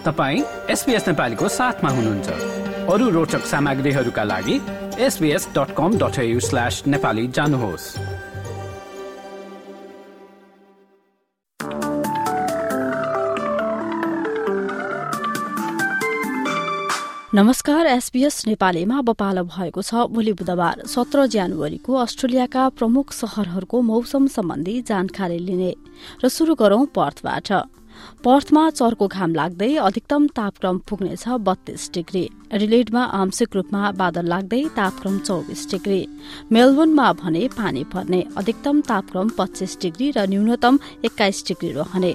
तपाईँ एसपिएस नेपालीको साथमा हुनुहुन्छ। अरू रोचक सामग्रीहरूका लागि SBS dot com dot slash Nepali जानुहोस्। नमस्कार एसबीएस नेपालीमा अब पालो भएको छ भोलि बुधबार सत्र जनवरीको अस्ट्रेलियाका प्रमुख शहरहरूको मौसम सम्बन्धी जानकारी लिने र शुरू गरौं पर्थबाट। पर्थमा चर्को घाम लाग्दै अधिकतम तापक्रम पुग्नेछ बत्तीस डिग्री। रिलेडमा आंशिक रूपमा बादल लाग्दै तापक्रम चौबिस डिग्री। मेलबोर्नमा भने पानी पर्ने अधिकतम तापक्रम पच्चीस डिग्री र न्यूनतम एक्काइस डिग्री रहने।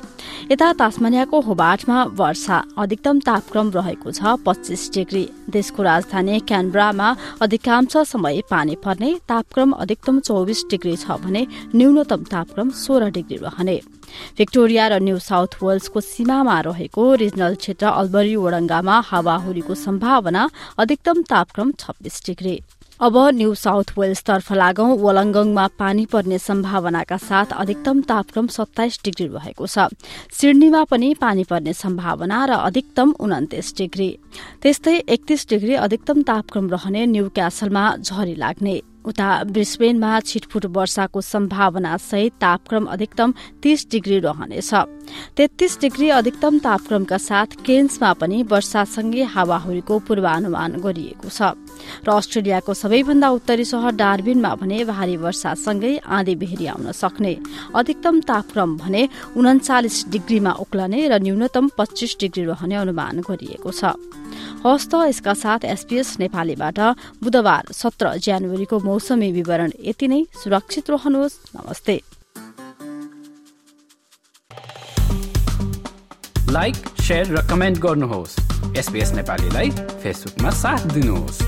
यता तासमानियाको होबाटमा वर्षा अधिकतम तापक्रम रहेको छ पच्चीस डिग्री। देशको राजधानी क्यानब्रामा अधिकांश समय पानी पर्ने तापक्रम अधिकतम चौबिस डिग्री छ भने न्यूनतम तापक्रम सोह्र डिग्री रहने। भिक्टोरिया र न्यू साउथ वेल्सको सीमामा रहेको रिजनल क्षेत्र अल्बरी ओडंगामा हावाहुरीको सम्भावना अधिकतम तापक्रम छब्बीस डिग्री। अब न्यू साउथ वेल्स तर्फ लागौं वलङ्गङमा पानी पर्ने सम्भावनाका साथ अधिकतम तापक्रम सत्ताइस डिग्री रहेको छ। सिडनीमा पनि पानी पर्ने सम्भावना र अधिकतम उन्तिस डिग्री। त्यस्तै एकतीस डिग्री अधिकतम तापक्रम रहने न्यू क्यासलमा झरी लाग्ने। उता ब्रिस्बेनमा छिटफुट वर्षाको सम्भावना सहित तापक्रम अधिकतम तीस डिग्री रहनेछ। तेत्तीस डिग्री अधिकतम तापक्रमका साथ केन्समा पनि वर्षासँगै हावाहुरीको पूर्वानुमान गरिएको छ। र अस्ट्रेलियाको सबैभन्दा उत्तरी शहर डार्बिनमा भने भारी वर्षासँगै आँधी बेहरी आउन सक्ने अधिकतम तापक्रम भने उन्चालिस डिग्रीमा उक्लने र न्यूनतम पच्चीस डिग्री रहने अनुमान गरिएको छ। हस्त यसका साथ एसपीएस नेपालीबाट बुधबार सत्र जनवरीको मौसमी विवरण। यति नै सुरक्षित रहनुहोस्। नमस्ते। लाइक र कमेन्ट गर्नुहोस्। एसपिएस नेपालीलाई फेसबुकमा साथ दिनुहोस्।